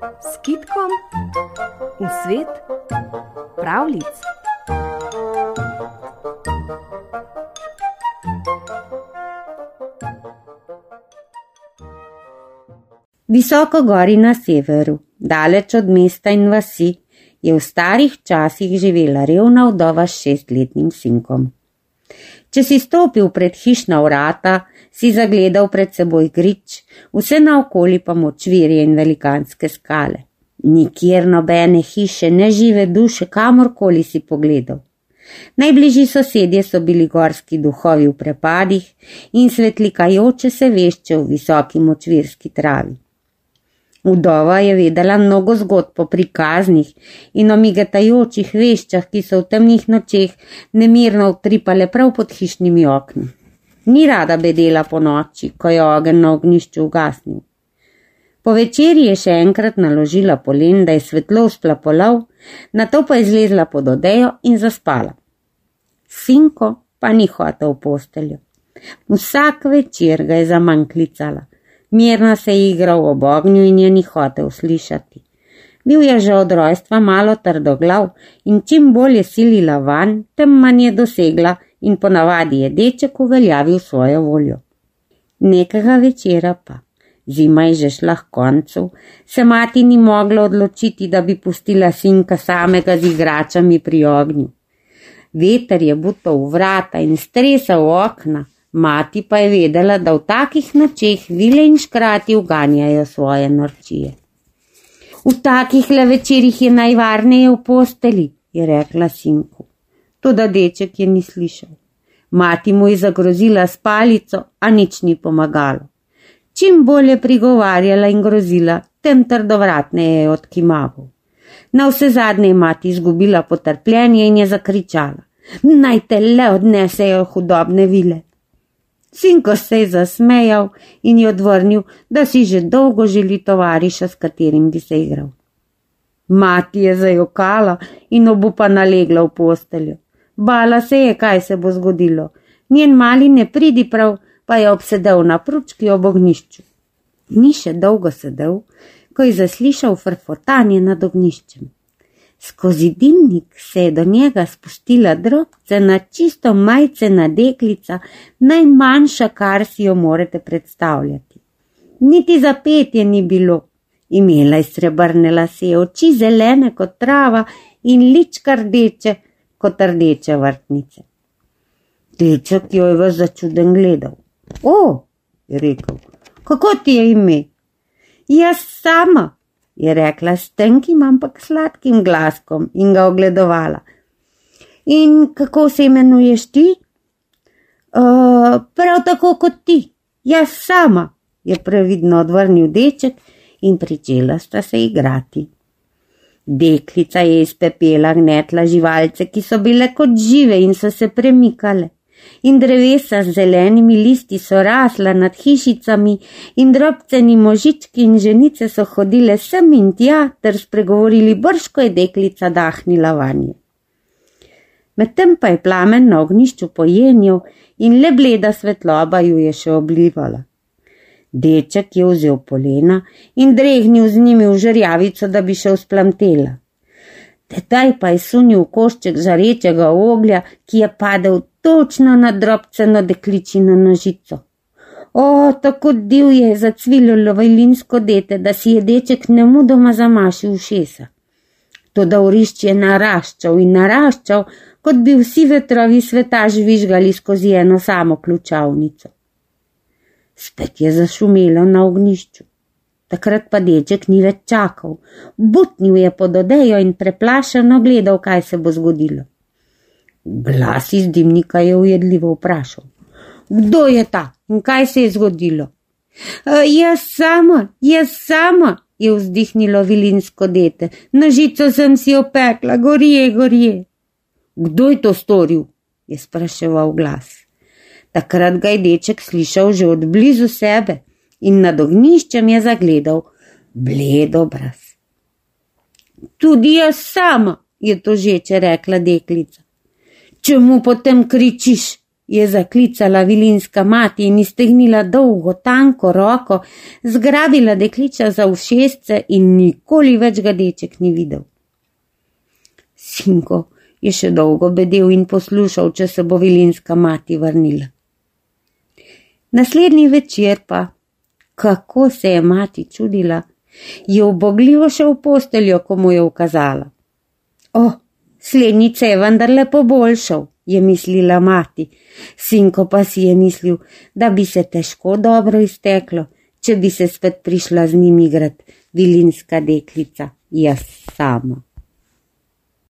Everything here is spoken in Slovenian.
s kitkom v svet pravlic. Visoko gori na severu, daleč od mesta in vasi, je v starih časih živela revna vdova s šestletnim sinkom. Če si stopil pred hišna vrata, si zagledal pred seboj grič, vse naokoli pa močvirje in velikanske skale. Nikjer nobene hiše, ne žive duše, kamorkoli si pogledal. Najbližji sosedje so bili gorski duhovi v prepadih in svetlikajoče se vešče v visoki močvirski travi. Udova je vedela mnogo zgodb po prikaznih in o migetajočih veščah, ki so v temnih nočeh nemirno utripale prav pod hišnimi okni. Ni rada bedela po noči, ko je ogen na ognišču ugasnil. Po večerji je še enkrat naložila polen, da je svetlo uspla polov, na to pa je zlezla pod odejo in zaspala. Sinko pa ni hotel v posteljo. Vsak večer ga je zamanj klicala. Mirno se je igral ob ognju in je ni hotel slišati. Bil je že od rojstva malo trdoglav in čim bolj je silila van, tem manj je dosegla in ponavadi je deček uveljavil svojo voljo. Nekega večera pa, zima je že šla k koncu, se mati ni mogla odločiti, da bi pustila sinka samega z igračami pri ognju. Veter je butal v vrata in stresal okna, Mati pa je vedela, da v takih nočeh vile in škrati uganjajo svoje norčije. V takih le večerjih je najvarneje v posteli, je rekla sinku. Toda deček je ni slišal. Mati mu je zagrozila s palico, a nič ni pomagalo. Čim bolje prigovarjala in grozila, tem trdovratneje je odkimaval. Na vse zadnje je mati izgubila potrpljenje in je zakričala: Naj te le odnesejo hudobne vile. Sinko se je zasmejal in ji odvrnil, da si že dolgo želi tovariša, s katerim bi se igral. Mati je zajokala in obupana legla v posteljo. Bala se je, kaj se bo zgodilo. Njen mali ne pridi prav, pa je obsedel na pručki ob ognišču. Ni še dolgo sedel, ko je zaslišal frfotanje nad ogniščem. Skozi dimnik se je do njega spustila drobcena, čisto majcena deklica, najmanjša, kar si jo morete predstavljati. Niti za petje ni bilo. Imela je srebrne lase, oči zelene kot trava in lička rdeče kot rdeče vrtnice. Deček jo je v začuden gledal. O, je rekel, kako ti je ime? Jaz sama, je rekla s tenkim, ampak sladkim glaskom in ga ogledovala. In kako se imenuješ ti? Uh, prav tako kot ti, jaz sama, je previdno odvrnil deček in pričela sta se igrati. Deklica je iz pepela gnetla živalce, ki so bile kot žive in so se premikale in drevesa z zelenimi listi so rasla nad hišicami in drobceni možički in ženice so hodile sem in tja ter spregovorili brško je deklica dahnila vanje. Medtem pa je plamen na ognišču pojenil in le bleda svetloba ju je še oblivala. Deček je vzel polena in drehnil z njimi v žrjavico, da bi še usplamtela. Tedaj pa je sunil košček žarečega oglja, ki je padel točno na drobceno dekličino nožico. O, tako div je zacvililo vajlinsko dete, da si je deček nemudoma zamašil šesa. To da vrišč je naraščal in naraščal, kot bi vsi vetrovi sveta žvižgali skozi eno samo ključavnico. Spet je zašumelo na ognišču. Takrat pa deček ni več čakal, butnil je pod odejo in preplašeno gledal, kaj se bo zgodilo. Glas iz dimnika je ujedljivo vprašal: Kdo je ta in kaj se je zgodilo? E, jaz sama, jaz sama, je vzdihnilo vilinsko dete, nožico sem si opekla, gorje, gorje. Kdo je to storil? je spraševal glas. Takrat ga je deček slišal že od blizu sebe in nad ogniščem je zagledal bled obraz. Tudi jaz sama, je to žeče rekla deklica. Čemu potem kričiš? je zaklicala vilinska mati in iztegnila dolgo, tanko roko, zgrabila dekliča za ušesce in nikoli več ga deček ni videl. Sinko je še dolgo bedel in poslušal, če se bo vilinska mati vrnila. Naslednji večer pa, kako se je mati čudila, je obogljivo šel v posteljo, ko mu je ukazala. O, slednjice je vendarle poboljšal, je mislila mati, sinko pa si je mislil, da bi se težko dobro izteklo, če bi se spet prišla z njim igrat, vilinska deklica, jaz sama.